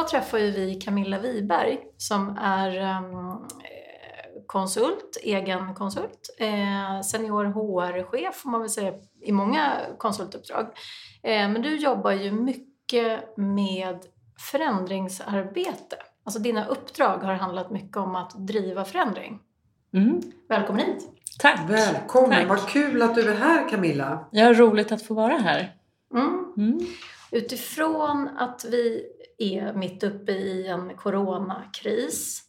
idag träffar ju vi Camilla Wiberg som är um, konsult, egen konsult, eh, senior HR-chef får man väl säga i många konsultuppdrag. Eh, men du jobbar ju mycket med förändringsarbete. Alltså dina uppdrag har handlat mycket om att driva förändring. Mm. Välkommen hit! Tack! Välkommen! Tack. Vad kul att du är här Camilla! Ja, roligt att få vara här. Mm. Mm. Utifrån att vi är mitt uppe i en coronakris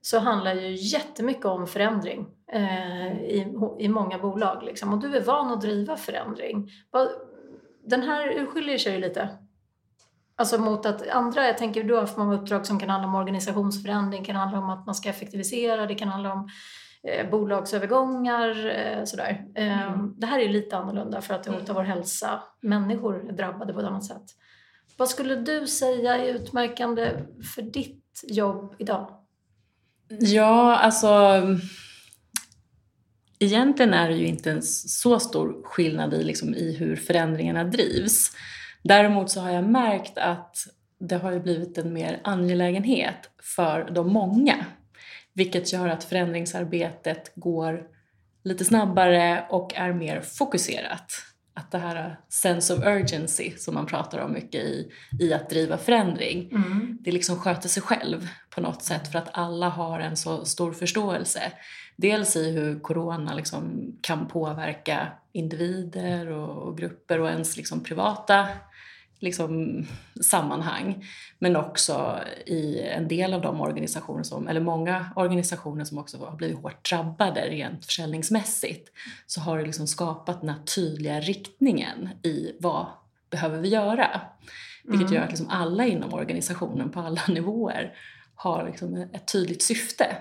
så handlar ju jättemycket om förändring eh, i, i många bolag. Liksom. Och du är van att driva förändring. Den här urskiljer sig ju lite. Alltså mot att andra, jag tänker du har haft många uppdrag som kan handla om organisationsförändring, kan handla om att man ska effektivisera, det kan handla om eh, bolagsövergångar, eh, sådär. Eh, mm. Det här är lite annorlunda för att det hotar vår hälsa. Människor är drabbade på ett annat sätt. Vad skulle du säga är utmärkande för ditt jobb idag? Ja, alltså egentligen är det ju inte en så stor skillnad i, liksom, i hur förändringarna drivs. Däremot så har jag märkt att det har ju blivit en mer angelägenhet för de många. Vilket gör att förändringsarbetet går lite snabbare och är mer fokuserat att det här sense of urgency som man pratar om mycket i, i att driva förändring, mm. det liksom sköter sig själv på något sätt för att alla har en så stor förståelse. Dels i hur corona liksom kan påverka individer och, och grupper och ens liksom privata liksom, sammanhang. Men också i en del av de organisationer som, eller många organisationer som också har blivit hårt drabbade rent försäljningsmässigt, så har det liksom skapat den här tydliga riktningen i vad behöver vi göra? Vilket mm. gör att liksom alla inom organisationen på alla nivåer har liksom ett tydligt syfte.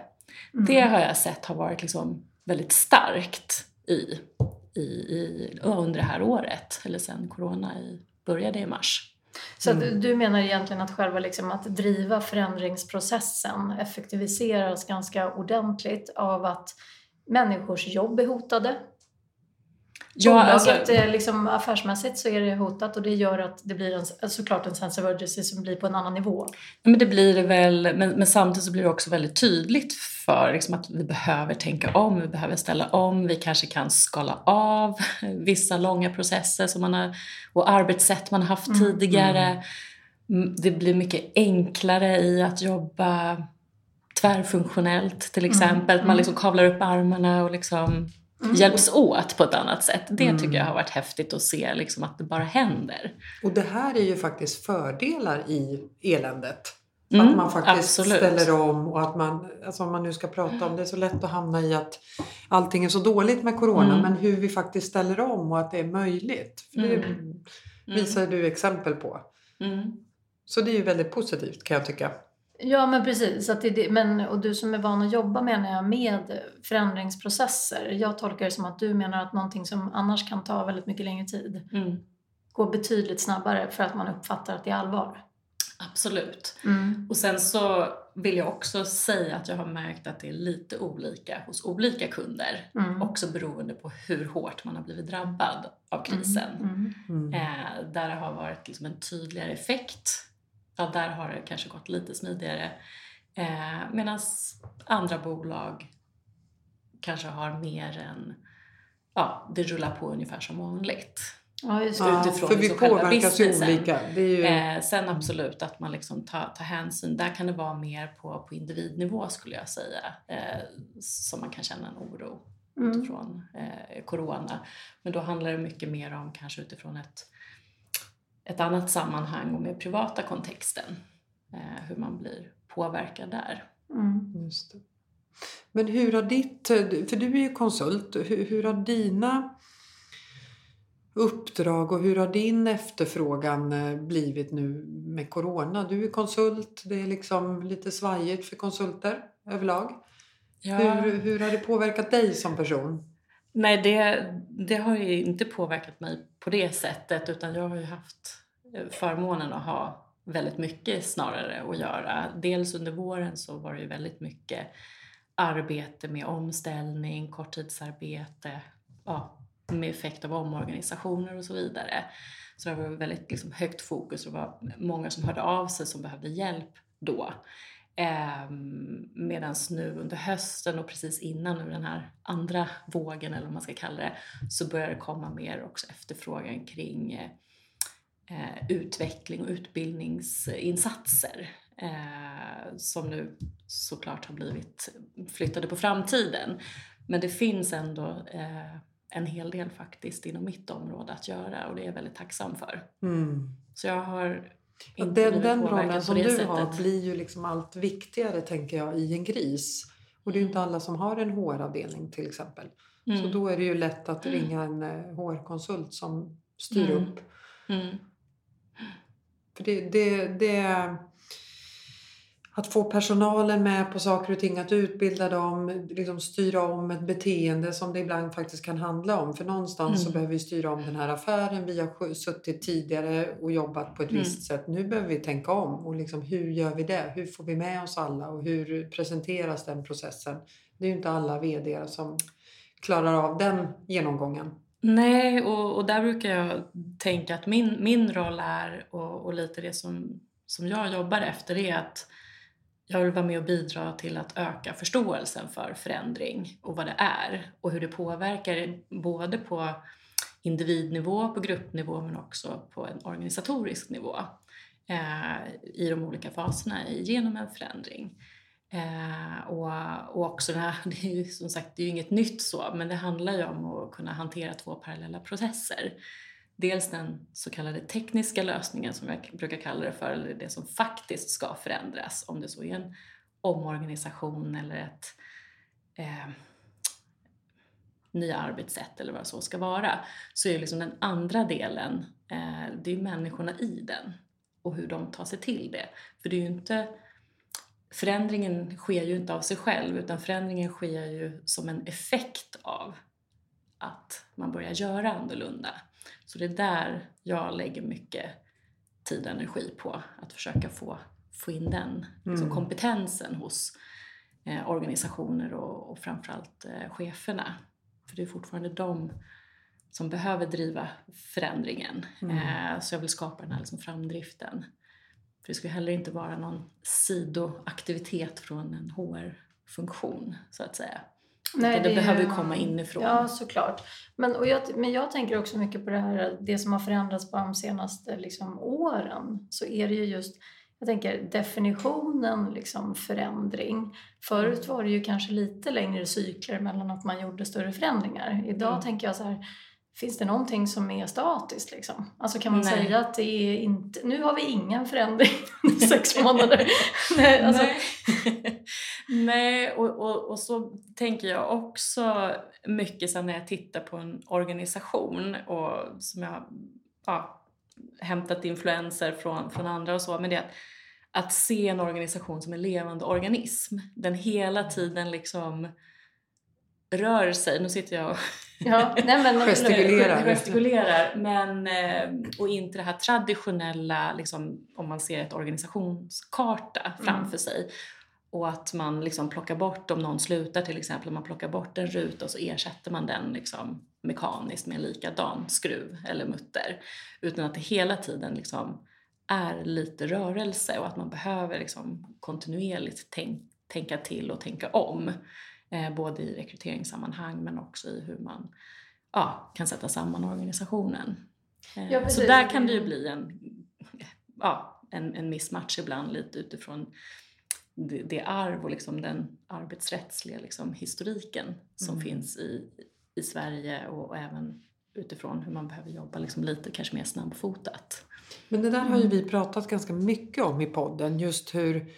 Mm. Det har jag sett har varit liksom väldigt starkt i, i, i, under det här året, eller sen corona i började i mars. Så mm. du menar egentligen att själva liksom att driva förändringsprocessen effektiviseras ganska ordentligt av att människors jobb är hotade? Ja, Bolaget, alltså, liksom, affärsmässigt så är det hotat och det gör att det blir en, såklart en sense of urgency som blir på en annan nivå. Men det blir det väl, men, men samtidigt så blir det också väldigt tydligt för liksom, att vi behöver tänka om, vi behöver ställa om, vi kanske kan skala av vissa långa processer som man har, och arbetssätt man har haft mm. tidigare. Mm. Det blir mycket enklare i att jobba tvärfunktionellt till mm. exempel. Mm. Man liksom kavlar upp armarna och liksom Mm. hjälps åt på ett annat sätt. Det mm. tycker jag har varit häftigt att se liksom, att det bara händer. Och det här är ju faktiskt fördelar i eländet. Mm, att man faktiskt absolut. ställer om och att man, alltså om man nu ska prata om det, är så lätt att hamna i att allting är så dåligt med Corona, mm. men hur vi faktiskt ställer om och att det är möjligt. För det mm. visar du exempel på. Mm. Så det är ju väldigt positivt kan jag tycka. Ja, men precis. Att det, men, och du som är van att jobba menar jag, med förändringsprocesser. Jag tolkar det som att du menar att någonting som annars kan ta väldigt mycket längre tid mm. går betydligt snabbare för att man uppfattar att det är allvar. Absolut. Mm. Och sen så vill jag också säga att jag har märkt att det är lite olika hos olika kunder. Mm. Också beroende på hur hårt man har blivit drabbad av krisen. Mm. mm. Eh, där det har varit liksom en tydligare effekt ja, där har det kanske gått lite smidigare. Eh, Medan andra bolag kanske har mer än, ja, det rullar på ungefär som vanligt. Ja, just det. Utifrån för vi liksom påverkas ju olika. Det är ju... eh, sen absolut att man liksom tar, tar hänsyn. Där kan det vara mer på, på individnivå skulle jag säga. Eh, som man kan känna en oro mm. utifrån eh, corona. Men då handlar det mycket mer om kanske utifrån ett ett annat sammanhang och med privata kontexten. Eh, hur man blir påverkad där. Mm. Men hur har ditt, för du är ju konsult, hur, hur har dina uppdrag och hur har din efterfrågan eh, blivit nu med Corona? Du är konsult, det är liksom lite svajigt för konsulter överlag. Ja. Hur, hur har det påverkat dig som person? Nej, det, det har ju inte påverkat mig på det sättet utan jag har ju haft eh, förmånen att ha väldigt mycket snarare att göra. Dels under våren så var det ju väldigt mycket arbete med omställning, korttidsarbete, ja, med effekt av omorganisationer och så vidare. Så det var väldigt liksom, högt fokus och det var många som hörde av sig som behövde hjälp då. Eh, Medan nu under hösten och precis innan nu den här andra vågen eller vad man ska kalla det så börjar det komma mer också efterfrågan kring eh, utveckling och utbildningsinsatser eh, som nu såklart har blivit flyttade på framtiden. Men det finns ändå eh, en hel del faktiskt inom mitt område att göra och det är jag väldigt tacksam för. Mm. Så jag har den, den rollen som du sättet. har blir ju liksom allt viktigare tänker jag i en gris. Och det är ju inte alla som har en HR-avdelning till exempel. Mm. Så då är det ju lätt att ringa en HR-konsult eh, som styr mm. upp. Mm. För det, det, det, att få personalen med på saker och ting, att utbilda dem, liksom styra om ett beteende som det ibland faktiskt kan handla om. För någonstans mm. så behöver vi styra om den här affären. Vi har suttit tidigare och jobbat på ett mm. visst sätt. Nu behöver vi tänka om. Och liksom, hur gör vi det? Hur får vi med oss alla? Och hur presenteras den processen? Det är ju inte alla VD som klarar av den genomgången. Nej, och, och där brukar jag tänka att min, min roll är, och, och lite det som, som jag jobbar efter, är att jag vill vara med och bidra till att öka förståelsen för förändring och vad det är och hur det påverkar både på individnivå, på gruppnivå men också på en organisatorisk nivå eh, i de olika faserna genom en förändring. Eh, och, och också det här, det är ju som sagt det är ju inget nytt så, men det handlar ju om att kunna hantera två parallella processer. Dels den så kallade tekniska lösningen som jag brukar kalla det för, eller det som faktiskt ska förändras, om det så är en omorganisation eller ett eh, nya arbetssätt eller vad det så ska vara, så är liksom den andra delen, eh, det är människorna i den och hur de tar sig till det. För det är ju inte förändringen sker ju inte av sig själv utan förändringen sker ju som en effekt av att man börjar göra annorlunda. Så det är där jag lägger mycket tid och energi på att försöka få, få in den liksom, mm. kompetensen hos eh, organisationer och, och framförallt eh, cheferna. För det är fortfarande de som behöver driva förändringen. Mm. Eh, så jag vill skapa den här liksom, framdriften. För det ska heller inte vara någon sidoaktivitet från en HR-funktion så att säga. Nej, det, det behöver ju komma inifrån. Ja, såklart. Men, och jag, men jag tänker också mycket på det här, det som har förändrats på de senaste liksom, åren. Så är det ju just, jag tänker definitionen liksom förändring. Förut var det ju kanske lite längre cykler mellan att man gjorde större förändringar. Idag mm. tänker jag så här, Finns det någonting som är statiskt? Liksom? Alltså kan man Nej. säga att det är inte, nu har vi ingen förändring sex månader? Nej, alltså. Nej. Nej och, och, och, så tänker jag också mycket sen när jag tittar på en organisation och som jag ja, hämtat influenser från, från andra och så, men det är att, att se en organisation som en levande organism. Den hela tiden liksom rör sig. Nu sitter jag och ja, nej, men, gestikulerar. gestikulerar. Men, eh, och inte det här traditionella, liksom, om man ser ett organisationskarta mm. framför mm. sig. Och att man liksom plockar bort, om någon slutar till exempel, man plockar bort en ruta och så ersätter man den liksom mekaniskt med en likadan skruv eller mutter. Utan att det hela tiden liksom är lite rörelse och att man behöver liksom kontinuerligt tänk, tänka till och tänka om. Eh, både i rekryteringssammanhang men också i hur man ja, kan sätta samman organisationen. Eh, ja, så där kan det ju bli en, ja, en, en missmatch ibland lite utifrån det, det arv och liksom den arbetsrättsliga liksom historiken som mm. finns i, i Sverige och, och även utifrån hur man behöver jobba liksom lite kanske mer snabbfotat. Men det där har ju mm. vi pratat ganska mycket om i podden, just hur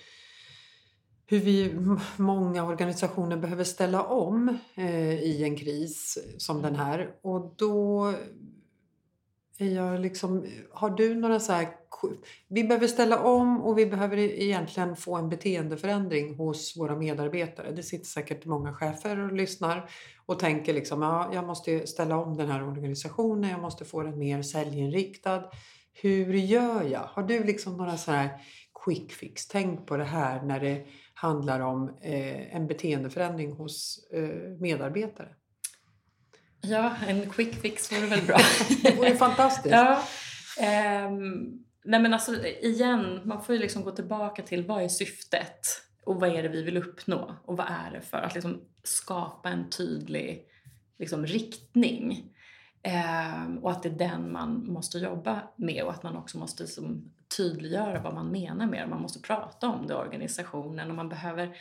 hur vi, många organisationer behöver ställa om eh, i en kris som den här. Och då jag liksom, har du några så här, vi behöver ställa om och vi behöver e-, egentligen få en beteendeförändring hos våra medarbetare. Det sitter säkert många chefer och lyssnar och tänker liksom, ja, jag måste ställa om den här organisationen, jag måste få den mer säljinriktad. Hur gör jag? Har du liksom några så här quick fix? Tänk på det här när det handlar om eh, en beteendeförändring hos eh, medarbetare? Ja, en quick fix vore väl bra. det vore fantastiskt. Ja. Um, nej men alltså igen, man får ju liksom gå tillbaka till vad är syftet och vad är det vi vill uppnå och vad är det för att liksom skapa en tydlig liksom, riktning. Um, och att det är den man måste jobba med och att man också måste som, tydliggöra vad man menar med det. Man måste prata om det i organisationen och man behöver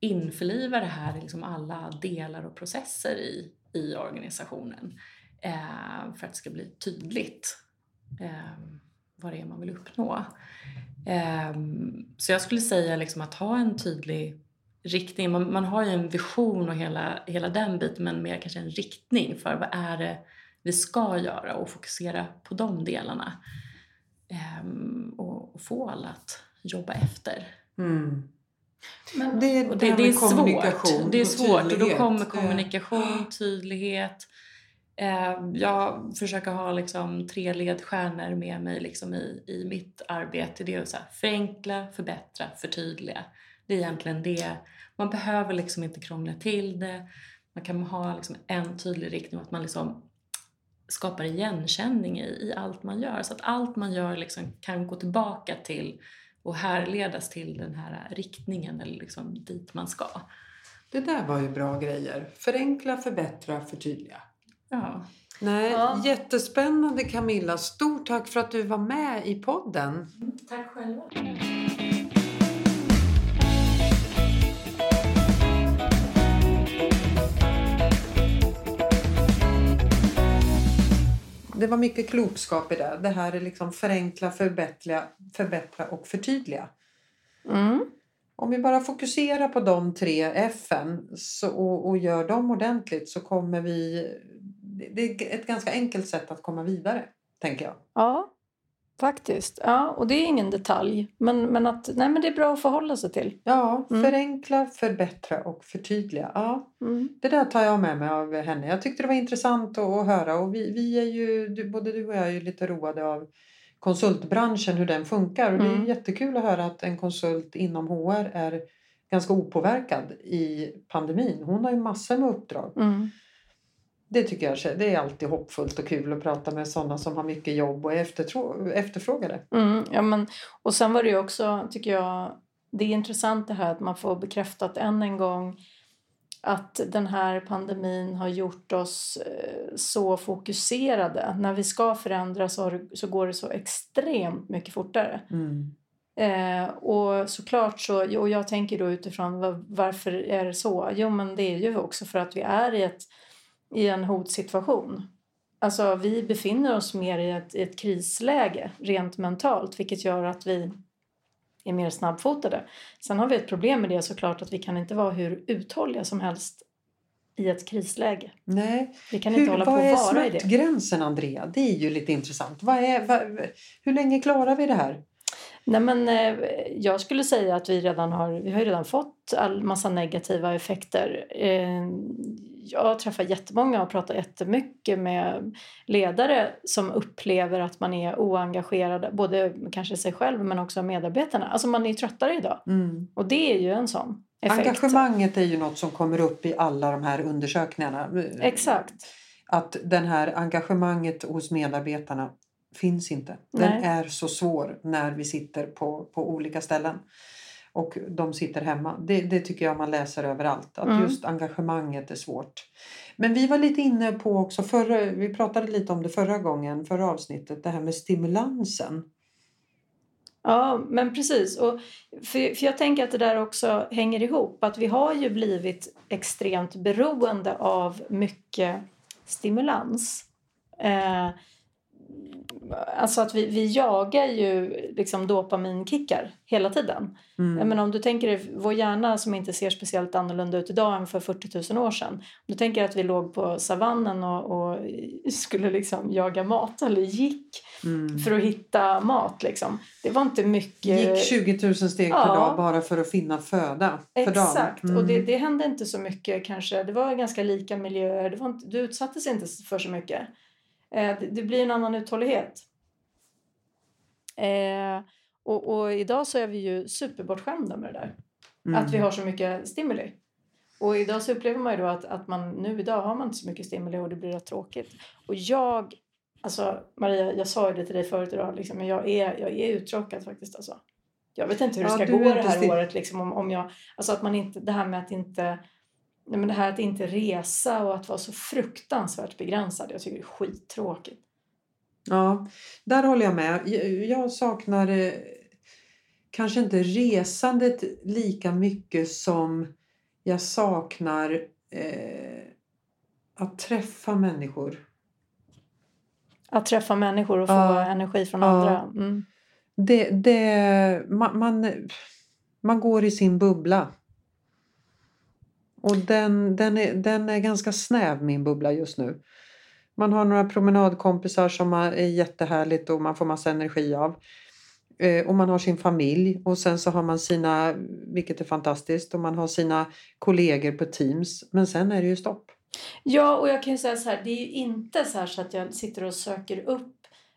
införliva det här i liksom alla delar och processer i, i organisationen eh, för att det ska bli tydligt eh, vad det är man vill uppnå. Eh, så jag skulle säga liksom att ha en tydlig riktning. Man, man, har ju en vision och hela, hela den biten men mer kanske en riktning för vad är det vi ska göra och fokusera på de delarna. Ehm, och, och, få alla att jobba efter. Mm. Men, det, det, det, det är svårt. Det är svårt och då kommer kommunikation, tydlighet. Eh, jag försöker ha liksom tre ledstjärnor med mig liksom i, i mitt arbete. Det är att så här, förenkla, förbättra, förtydliga. Det är egentligen det. Man behöver liksom inte krångla till det. Man kan ha liksom en tydlig riktning och att man liksom skapar igenkänning i, i allt man gör. Så att allt man gör liksom kan gå tillbaka till och härledas till den här riktningen eller liksom dit man ska. Det där var ju bra grejer. Förenkla, förbättra, förtydliga. Ja. Nej, ja. Jättespännande Camilla. Stort tack för att du var med i podden. Tack själva. Det var mycket klokskap i det. Det här är liksom förenkla, förbättra, förbättra och förtydliga. Mm. Om vi bara fokuserar på de tre F och, och gör dem ordentligt så kommer vi... Det är ett ganska enkelt sätt att komma vidare, tänker jag. Ja, Faktiskt. Ja, och det är ingen detalj. Men, men, att, nej, men det är bra att förhålla sig till. Ja, mm. förenkla, förbättra och förtydliga. Ja, mm. Det där tar jag med mig av henne. Jag tyckte det var intressant att, att höra. Och vi, vi är ju, både du och jag är ju lite roade av konsultbranschen, hur den funkar. Och mm. det är mm. jättekul att höra att en konsult inom HR är ganska opåverkad i pandemin. Hon har ju massor med uppdrag. Mm det tycker jag det är alltid hoppfullt och kul att prata med sådana som har mycket jobb och är efterfrågade. Mm, ja, men, och sen var det ju också, tycker jag, det är intressant det här att man får bekräftat än en gång att den här pandemin har gjort oss eh, så fokuserade. När vi ska förändra så, så går det så extremt mycket fortare. Mm. Eh, och såklart så, och jag tänker då utifrån var, varför är det så? Jo men det är ju också för att vi är i ett i en hotsituation. Alltså vi befinner oss mer i ett, i ett krisläge rent mentalt vilket gör att vi är mer snabbfotade. Sen har vi ett problem med det såklart att vi kan inte vara hur uthålliga som helst i ett krisläge. Nej. Vi kan hur, inte hålla på att vara i det. Vad är smärtgränsen Andrea? Det är ju lite intressant. Vad är, vad, hur länge klarar vi det här? Nej, men, eh, jag skulle säga att vi redan har, vi har redan fått all massa negativa effekter. Eh, jag träffar jättemånga och pratar jättemycket med ledare som upplever att man är oengagerad, både kanske sig själv men också medarbetarna. Alltså man är tröttare idag. Mm. Och det är ju en sån effekt. Engagemanget är ju något som kommer upp i alla de här undersökningarna. Exakt. Att det här engagemanget hos medarbetarna finns inte. Den Nej. är så svår när vi sitter på, på olika ställen och de sitter hemma. Det, det tycker jag man läser överallt. Att mm. just engagemanget är svårt. Men vi var lite inne på också, förra, vi pratade lite om det förra gången, förra avsnittet, det här med stimulansen. Ja, men precis. Och för, för jag tänker att det där också hänger ihop. Att vi har ju blivit extremt beroende av mycket stimulans. Eh, alltså att vi, vi jagar ju liksom dopaminkickar hela tiden. Mm. Men om du tänker dig vår hjärna som inte ser speciellt annorlunda ut idag än för 40 000 år sedan. Om du tänker att vi låg på savannen och, och skulle liksom jaga mat eller gick mm. för att hitta mat. Liksom. Det var inte mycket... Gick 20 000 steg ja. per dag bara för att finna föda Exakt, mm. och det, det hände inte så mycket kanske. Det var ganska lika miljöer. Det var inte, du utsattes inte för så mycket. Eh, det blir en annan uthållighet. Eh, och, och, idag så är vi ju superbortskämda med det där. Mm. Att vi har så mycket stimuli. Och idag så upplever man ju då att, att man nu idag har man inte så mycket stimuli och det blir rätt tråkigt. Och jag, alltså Maria, jag sa ju det till dig förut idag, liksom, men jag är, jag är uttråkad faktiskt alltså. Jag vet inte hur det ska ja, gå det här året liksom om, om jag, alltså att man inte, det här med att inte Nej, men det här att inte resa och att vara så fruktansvärt begränsad, jag tycker det är skittråkigt. Ja, där håller jag med. Jag saknar eh, kanske inte resandet lika mycket som jag saknar eh, att träffa människor. Att träffa människor och få ja, energi från ja. andra. Mm. Det, det, man, man, man går i sin bubbla. Och den, den, är, den är ganska snäv min bubbla just nu. Man har några promenadkompisar som är jättehärligt och man får massa energi av. Eh, och man har sin familj och sen så har man sina, vilket är fantastiskt, och man har sina kollegor på Teams. Men sen är det ju stopp. Ja, och jag kan ju säga så här, det är ju inte så, så att jag sitter och söker upp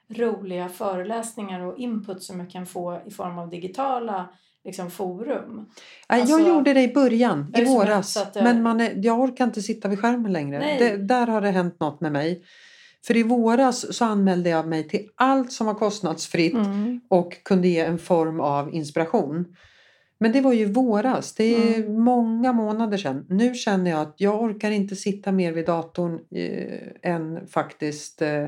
roliga föreläsningar och input som jag kan få i form av digitala liksom, forum. Alltså, jag gjorde det i början, i våras. Jag... Men man är, jag orkar inte sitta vid skärmen längre. Det, där har det hänt något med mig. För i våras så anmälde jag mig till allt som var kostnadsfritt mm. och kunde ge en form av inspiration. Men det var ju våras, det är mm. många månader sedan. Nu känner jag att jag orkar inte sitta mer vid datorn eh, än faktiskt eh,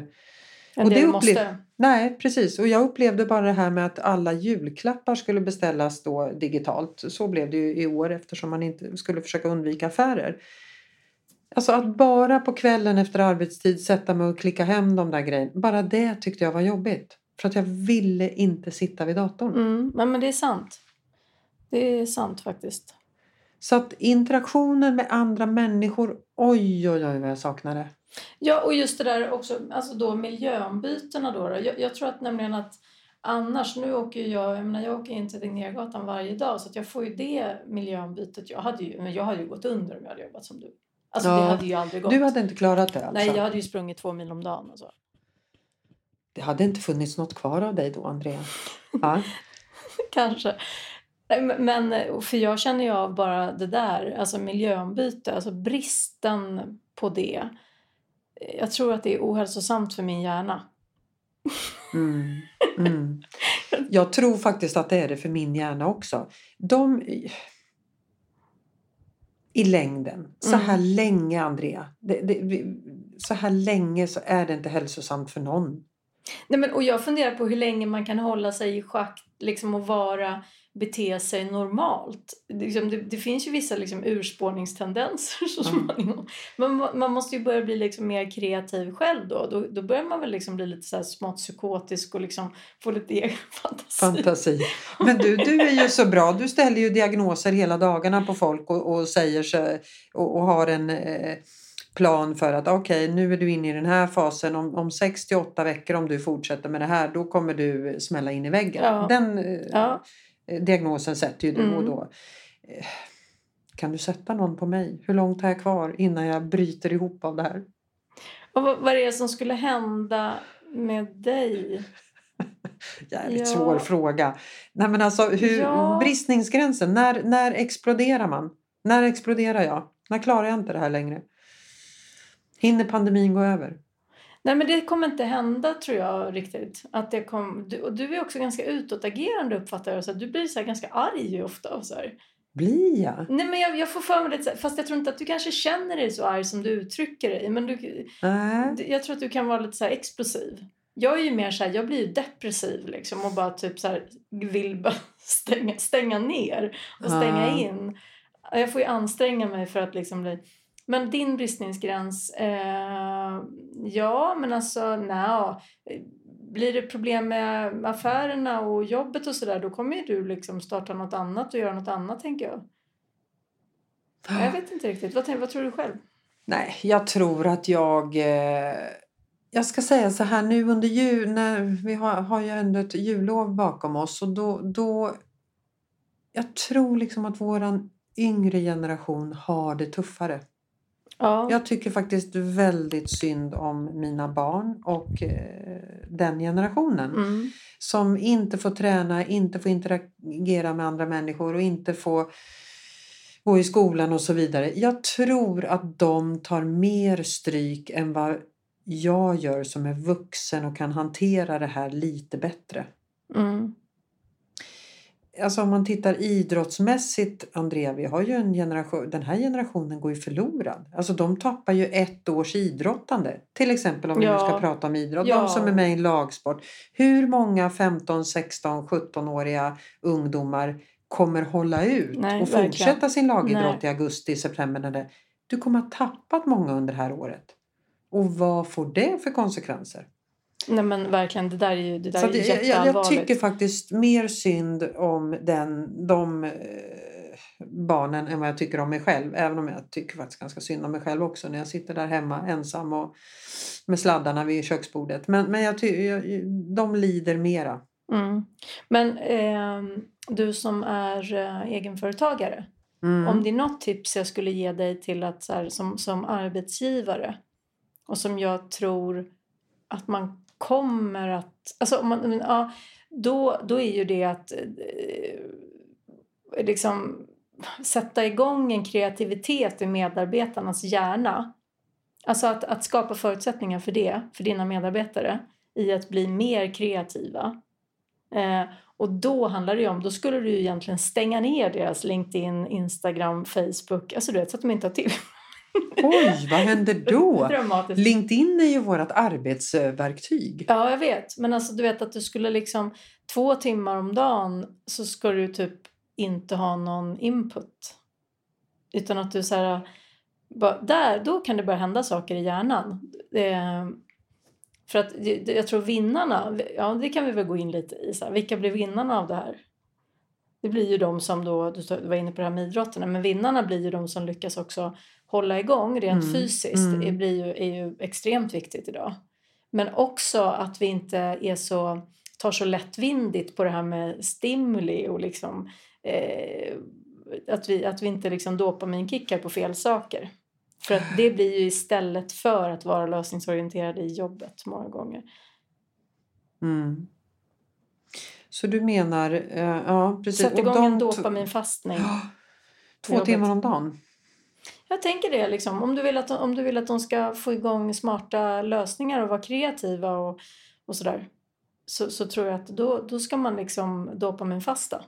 en del måste. Nej, precis. Och jag upplevde bara det här med att alla julklappar skulle beställas då digitalt. Så blev det ju i år eftersom man inte skulle försöka undvika affärer. Alltså att bara på kvällen efter arbetstid sätta mig och klicka hem de där grejerna. Bara det tyckte jag var jobbigt. För att jag ville inte sitta vid datorn. Mm, men det är sant. Det är sant faktiskt. Så att interaktionen med andra människor, oj oj oj vad jag saknar det. Ja, och just det där också, alltså då miljöombytena då. då. Jag, jag, tror att nämligen att annars, nu åker jag, jag menar jag åker in till Tegnérgatan varje dag så att jag får ju det miljöombytet. Jag hade ju, men jag hade ju gått under om jag hade jobbat som du. Alltså ja, det hade ju aldrig gått. Du hade inte klarat det alltså? Nej, jag hade ju sprungit två mil om dagen och så. Det hade inte funnits något kvar av dig då, Andrea? Ja. Kanske. Men, för jag känner ju av bara det där, alltså miljöombyte, alltså bristen på det jag tror att det är ohälsosamt för min hjärna. Mm, mm. Jag tror faktiskt att det är det för min hjärna också. De, I längden, så här mm. länge Andrea, det, det, så här länge så är det inte hälsosamt för någon. Nej, men, och jag funderar på hur länge man kan hålla sig i schack liksom, och vara bete sig normalt. Liksom, det, det, finns ju vissa liksom, urspårningstendenser så småningom. Men man, måste ju börja bli liksom, mer kreativ själv då. Då, då börjar man väl liksom bli lite så här smått psykotisk och liksom få lite egen fantasi. fantasi. Men du, du är ju så bra. Du ställer ju diagnoser hela dagarna på folk och, och säger så, och, och har en eh, plan för att okej, okay, nu är du inne i den här fasen. Om, om 6 till 8 veckor om du fortsätter med det här, då kommer du smälla in i väggen. Ja. Den, eh, ja. Eh, diagnosen sätter ju du mm. och då. Eh, kan du sätta någon på mig? Hur långt har jag kvar innan jag bryter ihop av det här? Och vad, vad är det som skulle hända med dig? Jävligt ja. svår fråga. Nej, men alltså, hur, ja. Bristningsgränsen, när, när exploderar man? När exploderar jag? När klarar jag inte det här längre? Hinner pandemin gå över? Nej men det kommer inte hända tror jag riktigt. Att det kom, du, och du är också ganska utåtagerande uppfattar jag. Så du blir så ganska arg ofta. Och så här. Blir jag? Nej men jag, jag får för mig det, fast jag tror inte att du kanske känner dig så arg som du uttrycker dig. Men du, äh. jag tror att du kan vara lite så explosiv. Jag är ju mer så här, jag blir ju depressiv liksom och bara typ så här, vill bara stänga, stänga ner och stänga äh. in. Jag får ju anstränga mig för att liksom bli men din bristningsgräns, eh, ja men alltså nej. Blir det problem med affärerna och jobbet och sådär då kommer ju du liksom starta något annat och göra något annat tänker jag. Jag vet inte riktigt. Vad, vad tror du själv? Nej, jag tror att jag... Eh, jag ska säga så här nu under jul, när vi har, har ju ändå ett jullov bakom oss och då, då... Jag tror liksom att våran yngre generation har det tuffare. Ja. Jag tycker faktiskt väldigt synd om mina barn och eh, den generationen. Mm. Som inte får träna, inte får interagera med andra människor och inte får gå i skolan och så vidare. Jag tror att de tar mer stryk än vad jag gör som är vuxen och kan hantera det här lite bättre. Mm. Alltså om man tittar idrottsmässigt, Andrea, vi har ju en generation, den här generationen går ju förlorad. Alltså de tappar ju ett års idrottande. Till exempel om ja. vi nu ska prata om idrott. Ja. De som är med i en lagsport. Hur många 15, 16, 17-åriga ungdomar kommer hålla ut Nej, och verkligen. fortsätta sin lagidrott Nej. i augusti, september? Du kommer ha tappat många under det här året. Och vad får det för konsekvenser? Nej men verkligen, det där är ju det där är det, jag, jag tycker faktiskt mer synd om den, de eh, barnen än vad jag tycker om mig själv. Även om jag tycker faktiskt ganska synd om mig själv också när jag sitter där hemma ensam och med sladdarna vid köksbordet. Men, men jag tycker de lider mera. Mm. Men eh, du som är eh, egenföretagare. Mm. Om det är något tips jag skulle ge dig till att så här, som, som arbetsgivare och som jag tror att man kommer att... Alltså, man, ja, då, då är ju det att eh, liksom sätta igång en kreativitet i medarbetarnas hjärna. Alltså att, att skapa förutsättningar för det, för dina medarbetare i att bli mer kreativa. Eh, och då handlar det om, då skulle du ju egentligen stänga ner deras LinkedIn, Instagram, Facebook, alltså du vet så att de inte har till Oj, vad händer då? LinkedIn är ju vårt arbetsverktyg. Ja, jag vet. Men alltså du vet att du skulle liksom två timmar om dagen så ska du typ inte ha någon input. Utan att du så här, bara, där, då kan det börja hända saker i hjärnan. Eh, för att jag tror vinnarna, ja det kan vi väl gå in lite i. Så här, vilka blir vinnarna av det här? Det blir ju de som då, du var inne på det här med idrotten, men vinnarna blir ju de som lyckas också hålla igång rent mm. fysiskt mm. Är, blir ju, är ju extremt viktigt idag. Men också att vi inte är så, tar så lättvindigt på det här med stimuli och liksom eh, att, vi, att vi inte liksom dopaminkickar på fel saker. För att det blir ju istället för att vara lösningsorienterad i jobbet många gånger. Mm. Så du menar, uh, ja precis. Sätt igång en dopaminfastning. Två timmar om dagen? Jag tänker det. Liksom. Om, du vill att, om du vill att de ska få igång smarta lösningar och vara kreativa och, och sådär. Så, så tror jag att då, då ska man liksom dopaminfasta.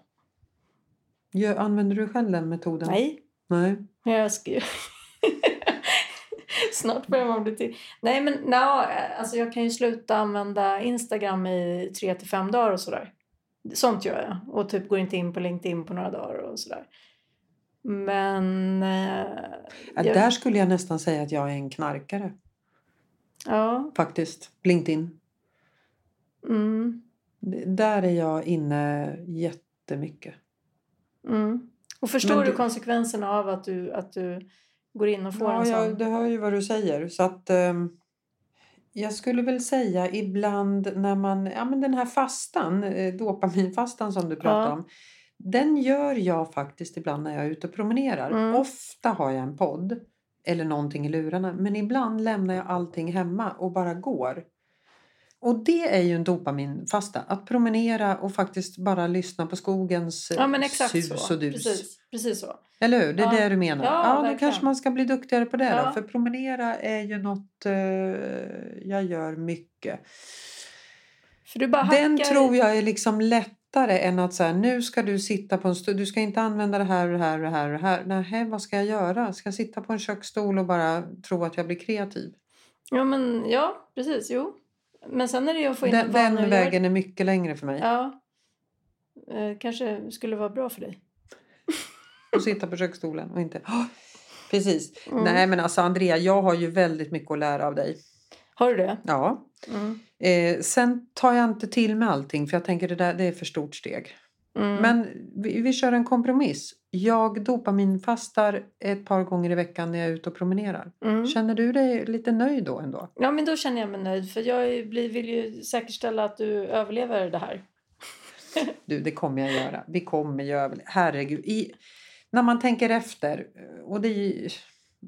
Ja, använder du själv den metoden? Nej. Nej. Jag ska... Snart börjar man bli till. Nej men no, alltså jag kan ju sluta använda Instagram i tre till fem dagar och sådär. Sånt gör jag. Och typ går inte in på LinkedIn på några dagar och sådär. Men... Eh, ja, jag... Där skulle jag nästan säga att jag är en knarkare. Ja. Faktiskt. LinkedIn. Mm. Där är jag inne jättemycket. Mm. Och förstår du... du konsekvenserna av att du, att du går in och får ja, en sån? Ja, det hör ju vad du säger. Så att... Um... Jag skulle väl säga ibland när man, ja men den här fastan, eh, dopaminfastan som du pratar ja. om. Den gör jag faktiskt ibland när jag är ute och promenerar. Mm. Ofta har jag en podd eller någonting i lurarna. Men ibland lämnar jag allting hemma och bara går. Och det är ju en dopaminfasta. Att promenera och faktiskt bara lyssna på skogens ja, men exakt sus så. och dus. Precis, precis så. Eller hur? Det är ja. det du menar? Ja, ja då kanske man ska bli duktigare på det ja. då. För promenera är ju något uh, jag gör mycket. Den tror jag är liksom lätt lättare än att säga nu ska du sitta på en stol, du ska inte använda det här och det här och det här och det här. Nej, vad ska jag göra? Ska jag sitta på en köksstol och bara tro att jag blir kreativ? Ja, men ja, precis, jo. Men sen är det ju att få in Den, den vägen är mycket längre för mig. Ja. Eh, kanske skulle vara bra för dig. och sitta på köksstolen och inte... Oh, precis. Mm. Nej, men alltså Andrea, jag har ju väldigt mycket att lära av dig. Har du det? Ja. Mm. Eh, sen tar jag inte till med allting för jag tänker det där det är för stort steg. Mm. Men vi, vi kör en kompromiss. Jag dopaminfastar ett par gånger i veckan när jag är ute och promenerar. Mm. Känner du dig lite nöjd då ändå? Ja, men då känner jag mig nöjd för jag vill ju säkerställa att du överlever det här. du, det kommer jag göra. Vi kommer ju överleva. Herregud. I, när man tänker efter och det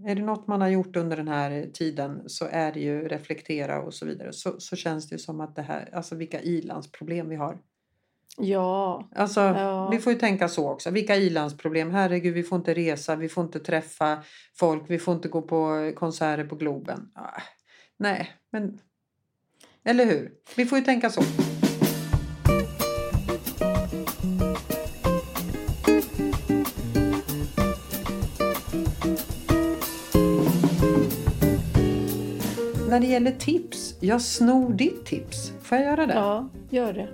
är det något man har gjort under den här tiden så är det ju reflektera och så vidare. Så, så känns det som att det här, alltså vilka ilandsproblem vi har. Ja. Alltså, ja. Vi får ju tänka så också. Vilka ilandsproblem. Herregud, vi får inte resa, vi får inte träffa folk, vi får inte gå på konserter på Globen. Ah, nej, men... Eller hur? Vi får ju tänka så. När det gäller tips, jag snor ditt tips. Får jag göra det? Ja, gör det.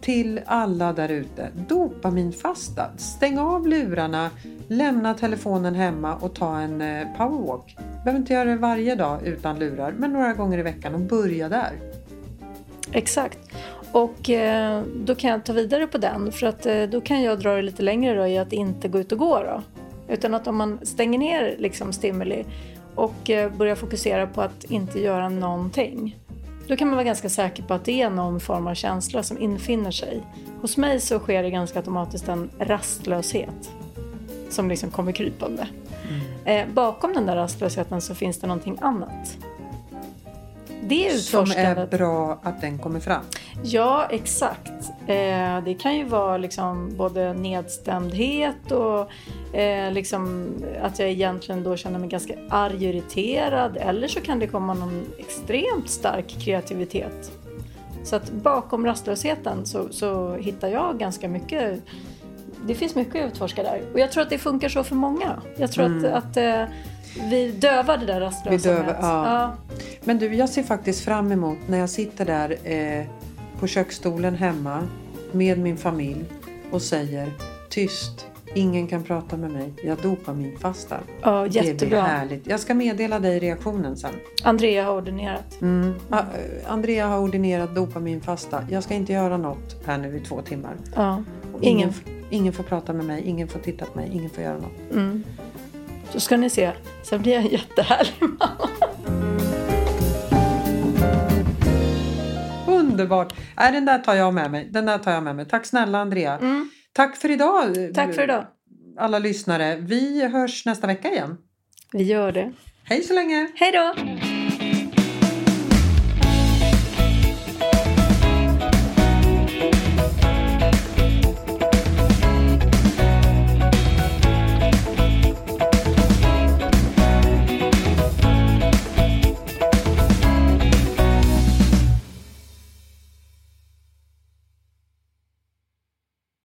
Till alla där ute. Dopaminfasta. Stäng av lurarna, lämna telefonen hemma och ta en eh, powerwalk. Behöver inte göra det varje dag utan lurar, men några gånger i veckan och börja där. Exakt. Och eh, då kan jag ta vidare på den för att eh, då kan jag dra det lite längre då i att inte gå ut och gå då. Utan att om man stänger ner liksom stimuli och eh, börjar fokusera på att inte göra någonting. Då kan man vara ganska säker på att det är någon form av känsla som infinner sig. Hos mig så sker det ganska automatiskt en rastlöshet som liksom kommer krypande. Mm. Eh, bakom den där rastlösheten så finns det någonting annat. Det Som är bra att den kommer fram? Ja, exakt. Eh, det kan ju vara liksom både nedstämdhet och eh, liksom att jag egentligen då känner mig ganska arg och irriterad. Eller så kan det komma någon extremt stark kreativitet. Så att bakom rastlösheten så, så hittar jag ganska mycket det finns mycket att utforska där. Och jag tror att det funkar så för många. Jag tror mm. att, att eh, vi dövar det där rastlösa. ja. ja. Men du, jag ser faktiskt fram emot när jag sitter där eh, på köksstolen hemma med min familj och säger tyst, ingen kan prata med mig, jag dopaminfastar. Ja, jättebra. Det blir härligt. Jag ska meddela dig reaktionen sen. Andrea har ordinerat. Mm. Andrea har ordinerat dopaminfasta. Jag ska inte göra något här nu i två timmar. Ja. Ingen, ingen, ingen får prata med mig, ingen får titta på mig, ingen får göra något. Mm. Så ska ni se, sen blir jag en jättehärlig mamma. Underbart! Äh, den där tar jag med mig. Den där tar jag med mig. Tack snälla Andrea. Mm. Tack för idag. Tack för idag. Alla lyssnare. Vi hörs nästa vecka igen. Vi gör det. Hej så länge. Hej då.